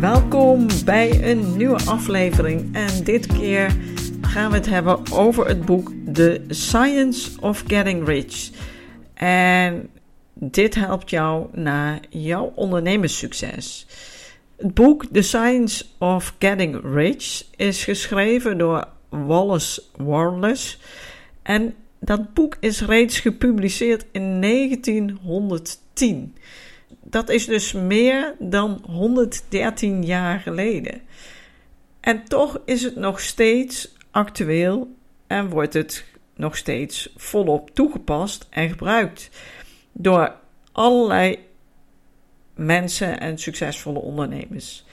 Welkom bij een nieuwe aflevering en dit keer gaan we het hebben over het boek The Science of Getting Rich. En dit helpt jou naar jouw ondernemerssucces. Het boek The Science of Getting Rich is geschreven door Wallace Wallace en dat boek is reeds gepubliceerd in 1910 dat is dus meer dan 113 jaar geleden. En toch is het nog steeds actueel en wordt het nog steeds volop toegepast en gebruikt door allerlei mensen en succesvolle ondernemers.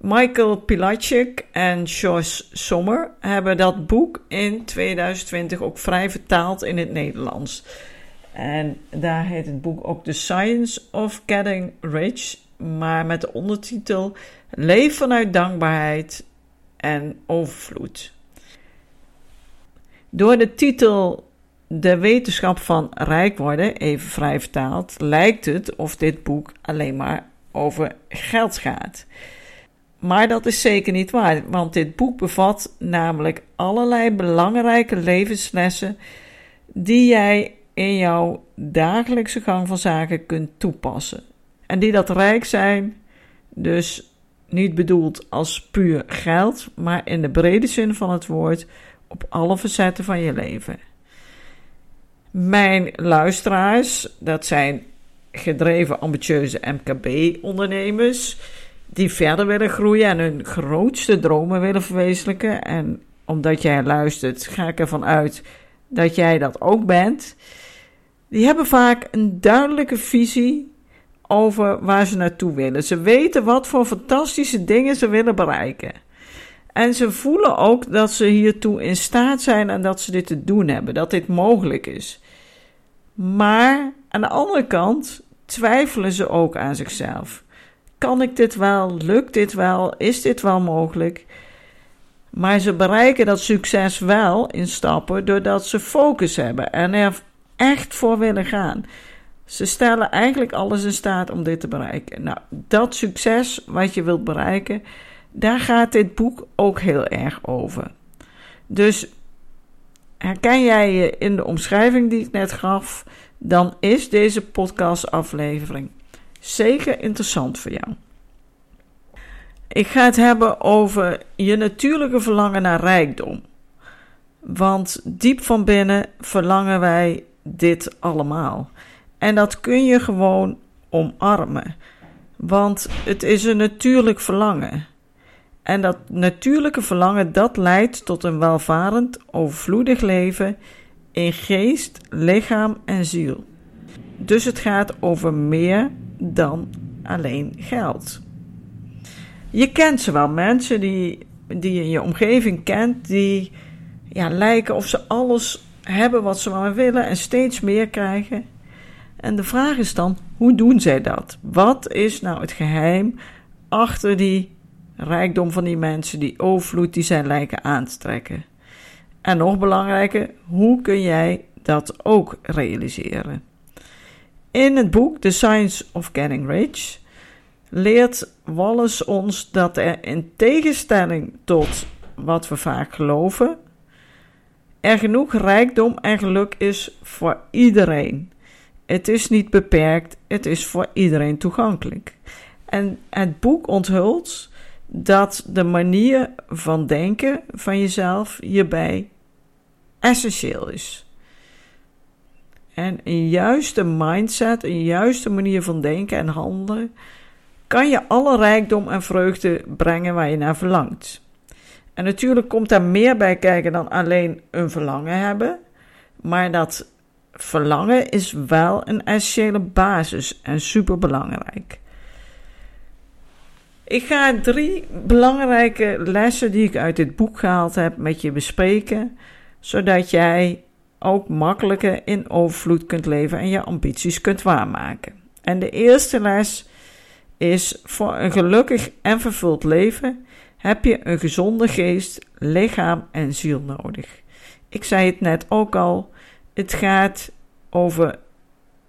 Michael Pilacek en Josh Sommer hebben dat boek in 2020 ook vrij vertaald in het Nederlands. En daar heet het boek ook The Science of Getting Rich, maar met de ondertitel Leef vanuit dankbaarheid en overvloed. Door de titel De wetenschap van rijk worden, even vrij vertaald, lijkt het of dit boek alleen maar over geld gaat. Maar dat is zeker niet waar, want dit boek bevat namelijk allerlei belangrijke levenslessen die jij in jouw dagelijkse gang van zaken kunt toepassen. En die dat rijk zijn, dus niet bedoeld als puur geld, maar in de brede zin van het woord op alle facetten van je leven. Mijn luisteraars, dat zijn gedreven ambitieuze MKB-ondernemers die verder willen groeien en hun grootste dromen willen verwezenlijken. En omdat jij luistert, ga ik ervan uit dat jij dat ook bent die hebben vaak een duidelijke visie over waar ze naartoe willen. Ze weten wat voor fantastische dingen ze willen bereiken. En ze voelen ook dat ze hiertoe in staat zijn en dat ze dit te doen hebben, dat dit mogelijk is. Maar aan de andere kant twijfelen ze ook aan zichzelf. Kan ik dit wel? Lukt dit wel? Is dit wel mogelijk? Maar ze bereiken dat succes wel in stappen doordat ze focus hebben en er echt voor willen gaan. Ze stellen eigenlijk alles in staat om dit te bereiken. Nou, dat succes wat je wilt bereiken, daar gaat dit boek ook heel erg over. Dus herken jij je in de omschrijving die ik net gaf, dan is deze podcastaflevering zeker interessant voor jou. Ik ga het hebben over je natuurlijke verlangen naar rijkdom. Want diep van binnen verlangen wij dit allemaal. En dat kun je gewoon omarmen. Want het is een natuurlijk verlangen. En dat natuurlijke verlangen dat leidt tot een welvarend, overvloedig leven in geest, lichaam en ziel. Dus het gaat over meer dan alleen geld. Je kent ze wel, mensen die, die je in je omgeving kent, die ja, lijken of ze alles hebben wat ze maar willen en steeds meer krijgen. En de vraag is dan, hoe doen zij dat? Wat is nou het geheim achter die rijkdom van die mensen, die overvloed die zij lijken aan te trekken? En nog belangrijker, hoe kun jij dat ook realiseren? In het boek The Science of Getting Rich leert Wallace ons dat er in tegenstelling tot wat we vaak geloven, er genoeg rijkdom en geluk is voor iedereen. Het is niet beperkt, het is voor iedereen toegankelijk. En het boek onthult dat de manier van denken van jezelf hierbij essentieel is. En een juiste mindset, een juiste manier van denken en handelen, kan je alle rijkdom en vreugde brengen waar je naar verlangt. En natuurlijk komt daar meer bij kijken dan alleen een verlangen hebben. Maar dat verlangen is wel een essentiële basis en superbelangrijk. Ik ga drie belangrijke lessen die ik uit dit boek gehaald heb met je bespreken, zodat jij ook makkelijker in overvloed kunt leven en je ambities kunt waarmaken. En de eerste les is: voor een gelukkig en vervuld leven heb je een gezonde geest, lichaam en ziel nodig. Ik zei het net ook al: het gaat over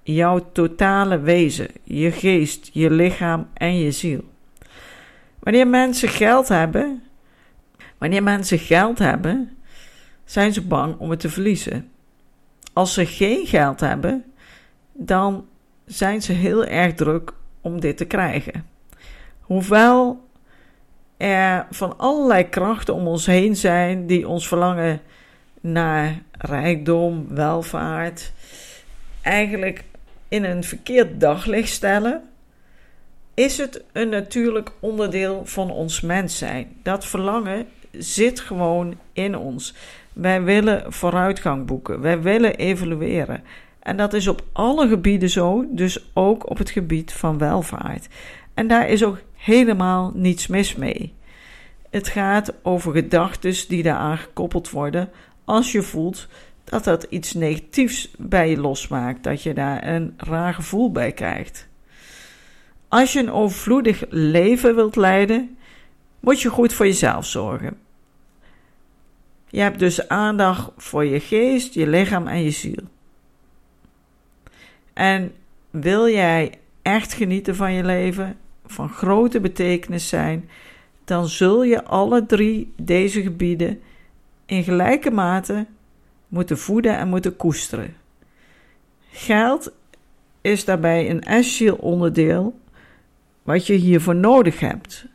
jouw totale wezen, je geest, je lichaam en je ziel. Wanneer mensen geld hebben, wanneer mensen geld hebben, zijn ze bang om het te verliezen. Als ze geen geld hebben, dan zijn ze heel erg druk om dit te krijgen. Hoewel er van allerlei krachten om ons heen zijn die ons verlangen naar rijkdom, welvaart, eigenlijk in een verkeerd daglicht stellen, is het een natuurlijk onderdeel van ons mens zijn. Dat verlangen zit gewoon in ons. Wij willen vooruitgang boeken, wij willen evolueren. En dat is op alle gebieden zo, dus ook op het gebied van welvaart. En daar is ook helemaal niets mis mee. Het gaat over gedachten die daaraan gekoppeld worden als je voelt dat dat iets negatiefs bij je losmaakt, dat je daar een raar gevoel bij krijgt. Als je een overvloedig leven wilt leiden, moet je goed voor jezelf zorgen. Je hebt dus aandacht voor je geest, je lichaam en je ziel. En wil jij echt genieten van je leven, van grote betekenis zijn, dan zul je alle drie deze gebieden in gelijke mate moeten voeden en moeten koesteren. Geld is daarbij een essentieel onderdeel wat je hiervoor nodig hebt.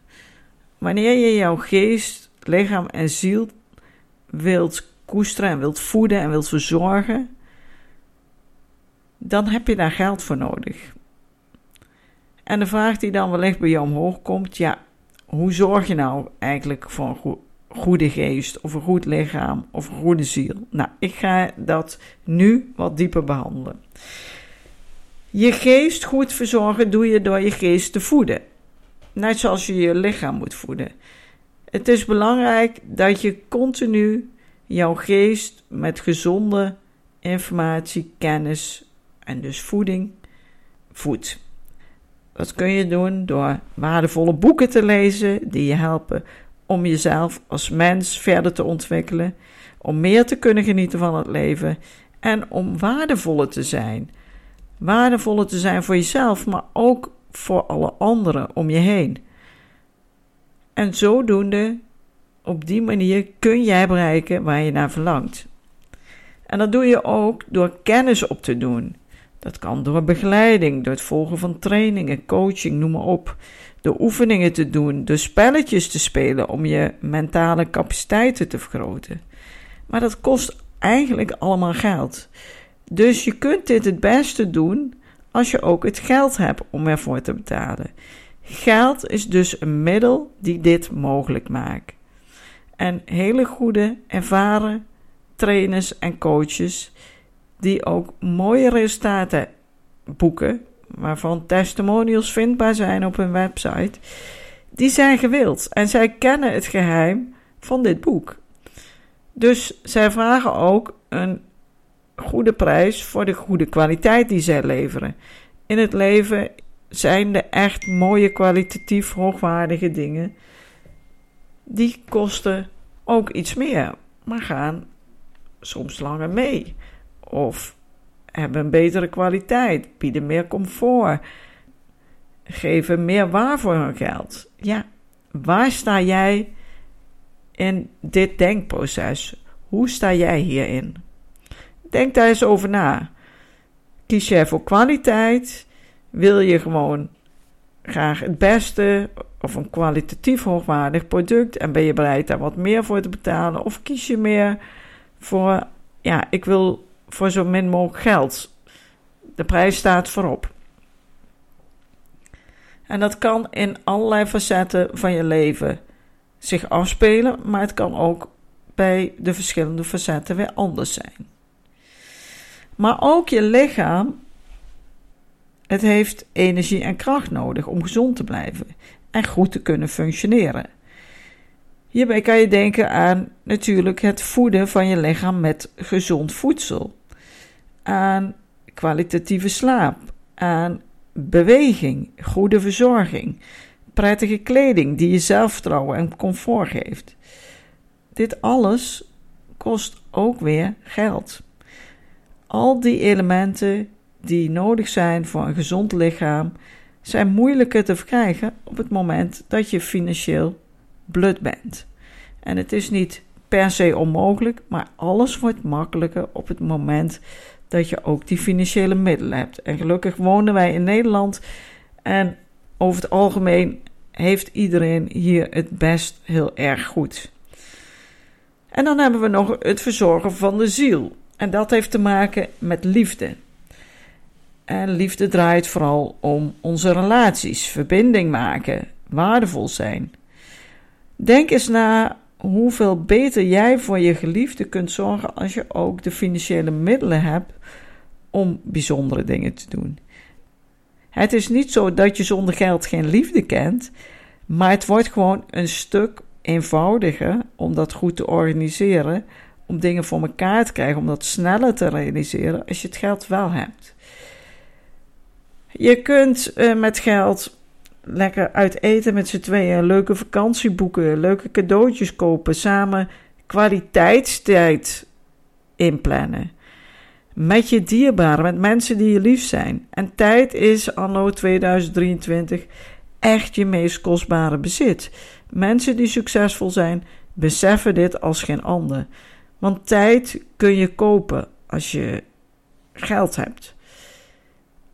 Wanneer je jouw geest, lichaam en ziel wilt koesteren en wilt voeden en wilt verzorgen, dan heb je daar geld voor nodig. En de vraag die dan wellicht bij jou omhoog komt, ja, hoe zorg je nou eigenlijk voor een goede geest of een goed lichaam of een goede ziel? Nou, ik ga dat nu wat dieper behandelen. Je geest goed verzorgen doe je door je geest te voeden. Net zoals je je lichaam moet voeden. Het is belangrijk dat je continu jouw geest met gezonde informatie, kennis en dus voeding voedt. Dat kun je doen door waardevolle boeken te lezen die je helpen om jezelf als mens verder te ontwikkelen, om meer te kunnen genieten van het leven en om waardevoller te zijn. Waardevoller te zijn voor jezelf, maar ook voor alle anderen om je heen. En zodoende, op die manier kun jij bereiken waar je naar verlangt. En dat doe je ook door kennis op te doen. Dat kan door begeleiding, door het volgen van trainingen, coaching, noem maar op. Door oefeningen te doen, door spelletjes te spelen om je mentale capaciteiten te vergroten. Maar dat kost eigenlijk allemaal geld. Dus je kunt dit het beste doen als je ook het geld hebt om ervoor te betalen. Geld is dus een middel die dit mogelijk maakt. En hele goede, ervaren trainers en coaches die ook mooie resultaten boeken, waarvan testimonials vindbaar zijn op hun website, die zijn gewild en zij kennen het geheim van dit boek. Dus zij vragen ook een goede prijs voor de goede kwaliteit die zij leveren. In het leven zijn er echt mooie, kwalitatief hoogwaardige dingen. Die kosten ook iets meer, maar gaan soms langer mee. Of hebben een betere kwaliteit, bieden meer comfort, geven meer waar voor hun geld. Ja, waar sta jij in dit denkproces? Hoe sta jij hierin? Denk daar eens over na. Kies jij voor kwaliteit? Wil je gewoon graag het beste of een kwalitatief hoogwaardig product en ben je bereid daar wat meer voor te betalen? Of kies je meer voor, ja, ik wil voor zo min mogelijk geld. De prijs staat voorop. En dat kan in allerlei facetten van je leven zich afspelen, maar het kan ook bij de verschillende facetten weer anders zijn. Maar ook je lichaam, het heeft energie en kracht nodig om gezond te blijven. en goed te kunnen functioneren. Hierbij kan je denken aan natuurlijk het voeden van je lichaam met gezond voedsel, aan kwalitatieve slaap, aan beweging, goede verzorging, prettige kleding die je zelfvertrouwen en comfort geeft. Dit alles kost ook weer geld. Al die elementen die nodig zijn voor een gezond lichaam zijn moeilijker te verkrijgen op het moment dat je financieel blut bent. En het is niet per se onmogelijk, maar alles wordt makkelijker op het moment dat je ook die financiële middelen hebt. En gelukkig wonen wij in Nederland en over het algemeen heeft iedereen hier het best heel erg goed. En dan hebben we nog het verzorgen van de ziel. En dat heeft te maken met liefde. En liefde draait vooral om onze relaties, verbinding maken, waardevol zijn. Denk eens na hoeveel beter jij voor je geliefde kunt zorgen als je ook de financiële middelen hebt om bijzondere dingen te doen. Het is niet zo dat je zonder geld geen liefde kent, maar het wordt gewoon een stuk eenvoudiger om dat goed te organiseren, om dingen voor elkaar te krijgen, om dat sneller te realiseren als je het geld wel hebt. Je kunt uh, met geld lekker uit eten met z'n tweeën, leuke vakantie boeken, leuke cadeautjes kopen, samen kwaliteitstijd inplannen. Met je dierbaren, met mensen die je lief zijn. En tijd is anno 2023 echt je meest kostbare bezit. Mensen die succesvol zijn, beseffen dit als geen ander. Want tijd kun je kopen als je geld hebt.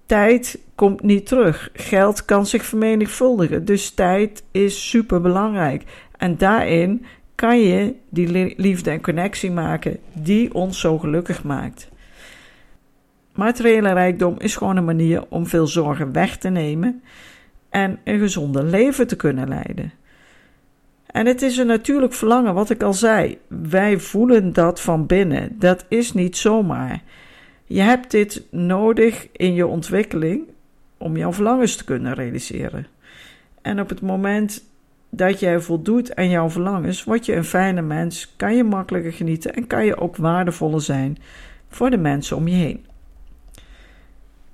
Tijd komt niet terug. Geld kan zich vermenigvuldigen. Dus tijd is super belangrijk. En daarin kan je die liefde en connectie maken die ons zo gelukkig maakt. Materiële rijkdom is gewoon een manier om veel zorgen weg te nemen en een gezonder leven te kunnen leiden. En het is een natuurlijk verlangen, wat ik al zei. Wij voelen dat van binnen. Dat is niet zomaar. Je hebt dit nodig in je ontwikkeling om jouw verlangens te kunnen realiseren. En op het moment dat jij voldoet aan jouw verlangens, word je een fijne mens, kan je makkelijker genieten en kan je ook waardevoller zijn voor de mensen om je heen.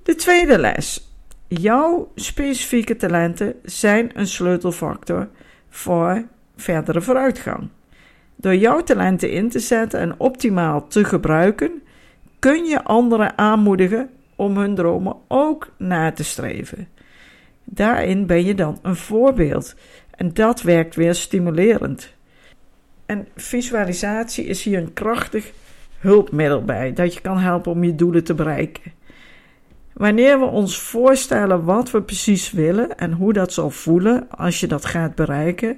De tweede les. Jouw specifieke talenten zijn een sleutelfactor voor verdere vooruitgang. Door jouw talenten in te zetten en optimaal te gebruiken, kun je anderen aanmoedigen om hun dromen ook na te streven. Daarin ben je dan een voorbeeld en dat werkt weer stimulerend. En visualisatie is hier een krachtig hulpmiddel bij dat je kan helpen om je doelen te bereiken. Wanneer we ons voorstellen wat we precies willen en hoe dat zal voelen als je dat gaat bereiken,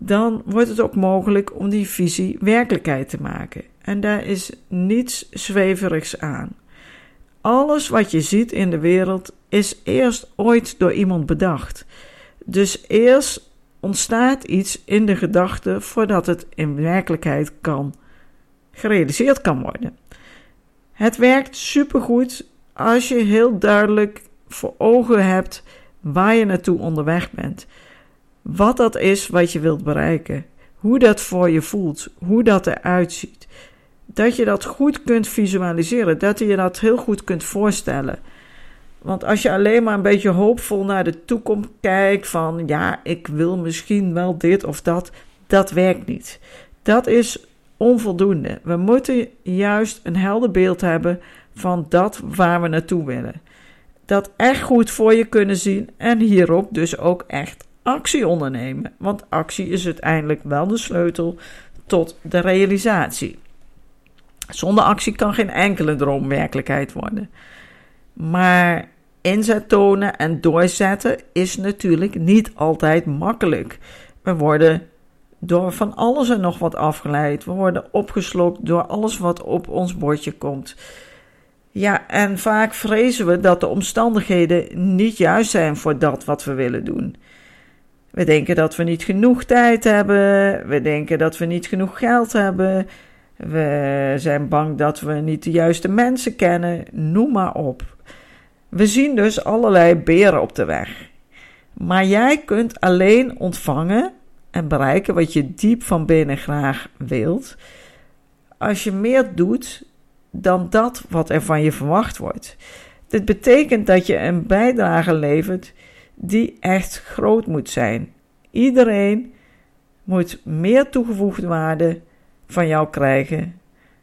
dan wordt het ook mogelijk om die visie werkelijkheid te maken. En daar is niets zweverigs aan. Alles wat je ziet in de wereld is eerst ooit door iemand bedacht. Dus eerst ontstaat iets in de gedachte voordat het in werkelijkheid kan gerealiseerd kan worden. Het werkt supergoed als je heel duidelijk voor ogen hebt waar je naartoe onderweg bent. Wat dat is wat je wilt bereiken. Hoe dat voor je voelt. Hoe dat eruit ziet. Dat je dat goed kunt visualiseren. Dat je dat heel goed kunt voorstellen. Want als je alleen maar een beetje hoopvol naar de toekomst kijkt van ja, ik wil misschien wel dit of dat, dat werkt niet. Dat is onvoldoende. We moeten juist een helder beeld hebben van dat waar we naartoe willen. Dat echt goed voor je kunnen zien en hierop dus ook echt actie ondernemen. Want actie is uiteindelijk wel de sleutel tot de realisatie. Zonder actie kan geen enkele droom werkelijkheid worden. Maar inzet tonen en doorzetten is natuurlijk niet altijd makkelijk. We worden door van alles en nog wat afgeleid. We worden opgeslokt door alles wat op ons bordje komt. Ja, en vaak vrezen we dat de omstandigheden niet juist zijn voor dat wat we willen doen. We denken dat we niet genoeg tijd hebben. We denken dat we niet genoeg geld hebben. We zijn bang dat we niet de juiste mensen kennen. Noem maar op. We zien dus allerlei beren op de weg. Maar jij kunt alleen ontvangen en bereiken wat je diep van binnen graag wilt, als je meer doet dan dat wat er van je verwacht wordt. Dit betekent dat je een bijdrage levert die echt groot moet zijn. Iedereen moet meer toegevoegde waarde van jou krijgen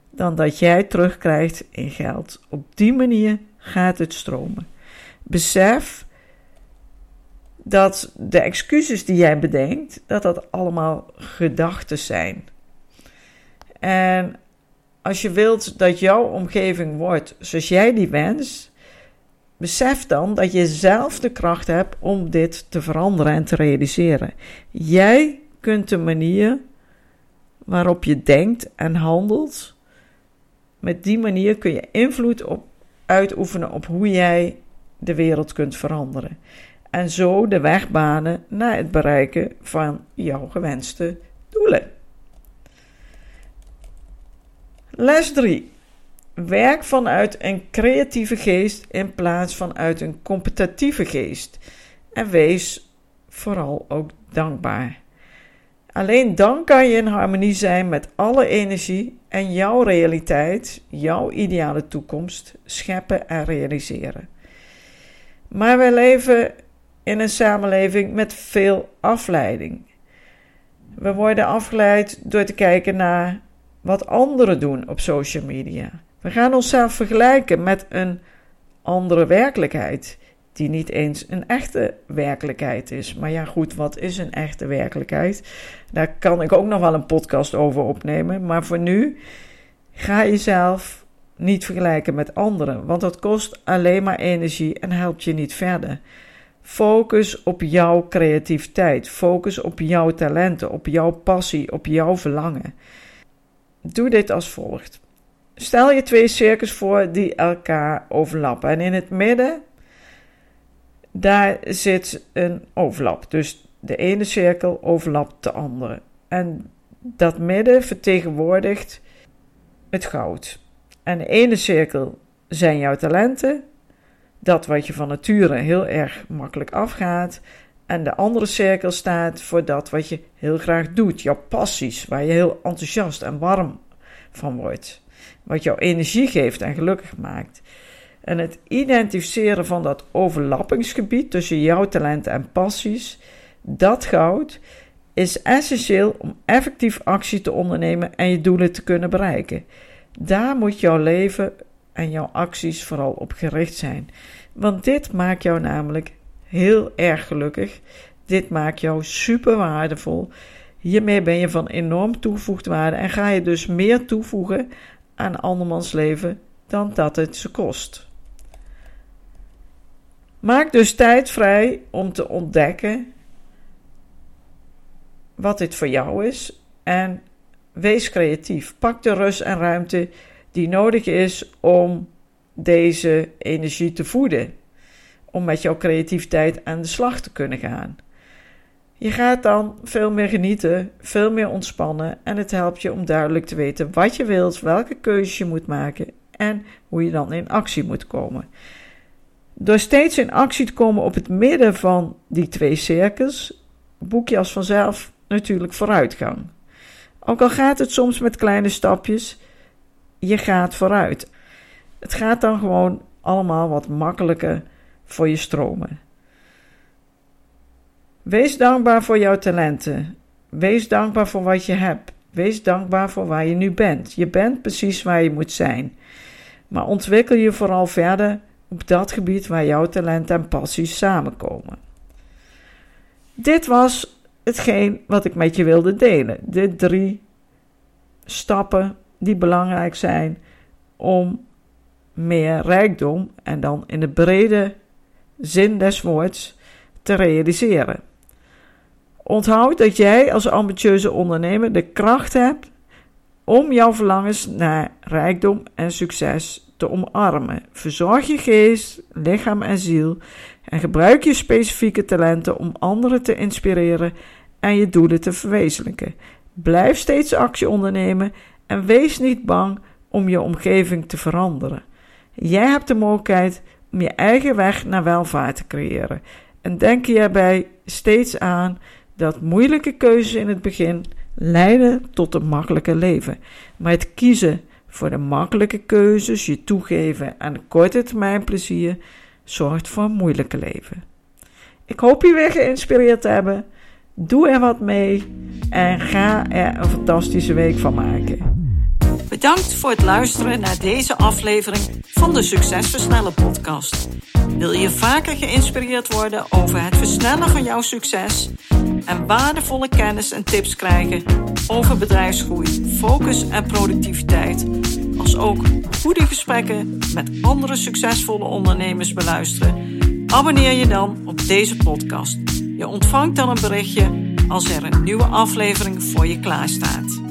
dan dat jij terugkrijgt in geld. Op die manier gaat het stromen. Besef dat de excuses die jij bedenkt, dat dat allemaal gedachten zijn. En als je wilt dat jouw omgeving wordt zoals jij die wenst, besef dan dat je zelf de kracht hebt om dit te veranderen en te realiseren. Jij kunt de manier waarop je denkt en handelt, met die manier kun je invloed op, uitoefenen op hoe jij de wereld kunt veranderen. En zo de weg banen naar het bereiken van jouw gewenste doelen. Les 3. Werk vanuit een creatieve geest in plaats van uit een competitieve geest. En wees vooral ook dankbaar. Alleen dan kan je in harmonie zijn met alle energie en jouw realiteit, jouw ideale toekomst scheppen en realiseren. Maar wij leven in een samenleving met veel afleiding. We worden afgeleid door te kijken naar wat anderen doen op social media. We gaan onszelf vergelijken met een andere werkelijkheid, die niet eens een echte werkelijkheid is. Maar ja, goed, wat is een echte werkelijkheid? Daar kan ik ook nog wel een podcast over opnemen. Maar voor nu ga jezelf niet vergelijken met anderen, want dat kost alleen maar energie en helpt je niet verder. Focus op jouw creativiteit. Focus op jouw talenten, op jouw passie, op jouw verlangen. Doe dit als volgt. Stel je twee cirkels voor die elkaar overlappen. En in het midden, daar zit een overlap. Dus de ene cirkel overlapt de andere. En dat midden vertegenwoordigt het goud. En de ene cirkel zijn jouw talenten, dat wat je van nature heel erg makkelijk afgaat. En de andere cirkel staat voor dat wat je heel graag doet, jouw passies, waar je heel enthousiast en warm van wordt. Wat jouw energie geeft en gelukkig maakt. En het identificeren van dat overlappingsgebied tussen jouw talenten en passies, dat goud, is essentieel om effectief actie te ondernemen en je doelen te kunnen bereiken. Daar moet jouw leven en jouw acties vooral op gericht zijn. Want dit maakt jou namelijk heel erg gelukkig. Dit maakt jou super waardevol. Hiermee ben je van enorm toegevoegde waarde en ga je dus meer toevoegen aan andermans leven dan dat het ze kost. Maak dus tijd vrij om te ontdekken wat dit voor jou is en wees creatief. Pak de rust en ruimte die nodig is om deze energie te voeden. Om met jouw creativiteit aan de slag te kunnen gaan. Je gaat dan veel meer genieten, veel meer ontspannen en het helpt je om duidelijk te weten wat je wilt, welke keuzes je moet maken en hoe je dan in actie moet komen. Door steeds in actie te komen op het midden van die twee cirkels, boek je als vanzelf natuurlijk vooruitgang. Ook al gaat het soms met kleine stapjes, je gaat vooruit. Het gaat dan gewoon allemaal wat makkelijker voor je stromen. Wees dankbaar voor jouw talenten. Wees dankbaar voor wat je hebt. Wees dankbaar voor waar je nu bent. Je bent precies waar je moet zijn. Maar ontwikkel je vooral verder op dat gebied waar jouw talenten en passies samenkomen. Dit was hetgeen wat ik met je wilde delen. De drie stappen die belangrijk zijn om meer rijkdom en dan in de brede zin des woords te realiseren. Onthoud dat jij als ambitieuze ondernemer de kracht hebt om jouw verlangens naar rijkdom en succes te omarmen. Verzorg je geest, lichaam en ziel en gebruik je specifieke talenten om anderen te inspireren en je doelen te verwezenlijken. Blijf steeds actie ondernemen en wees niet bang om je omgeving te veranderen. Jij hebt de mogelijkheid om je eigen weg naar welvaart te creëren. En denk hierbij steeds aan dat moeilijke keuzes in het begin leiden tot een makkelijker leven. Maar het kiezen voor de makkelijke keuzes, je toegeven aan korte termijn plezier, zorgt voor een moeilijke leven. Ik hoop je weer geïnspireerd te hebben. Doe er wat mee en ga er een fantastische week van maken. Bedankt voor het luisteren naar deze aflevering van de Succesversnellen podcast. Wil je vaker geïnspireerd worden over het versnellen van jouw succes en waardevolle kennis en tips krijgen over bedrijfsgroei, focus en productiviteit, als ook goede gesprekken met andere succesvolle ondernemers beluisteren? Abonneer je dan op deze podcast. Je ontvangt dan een berichtje als er een nieuwe aflevering voor je klaarstaat.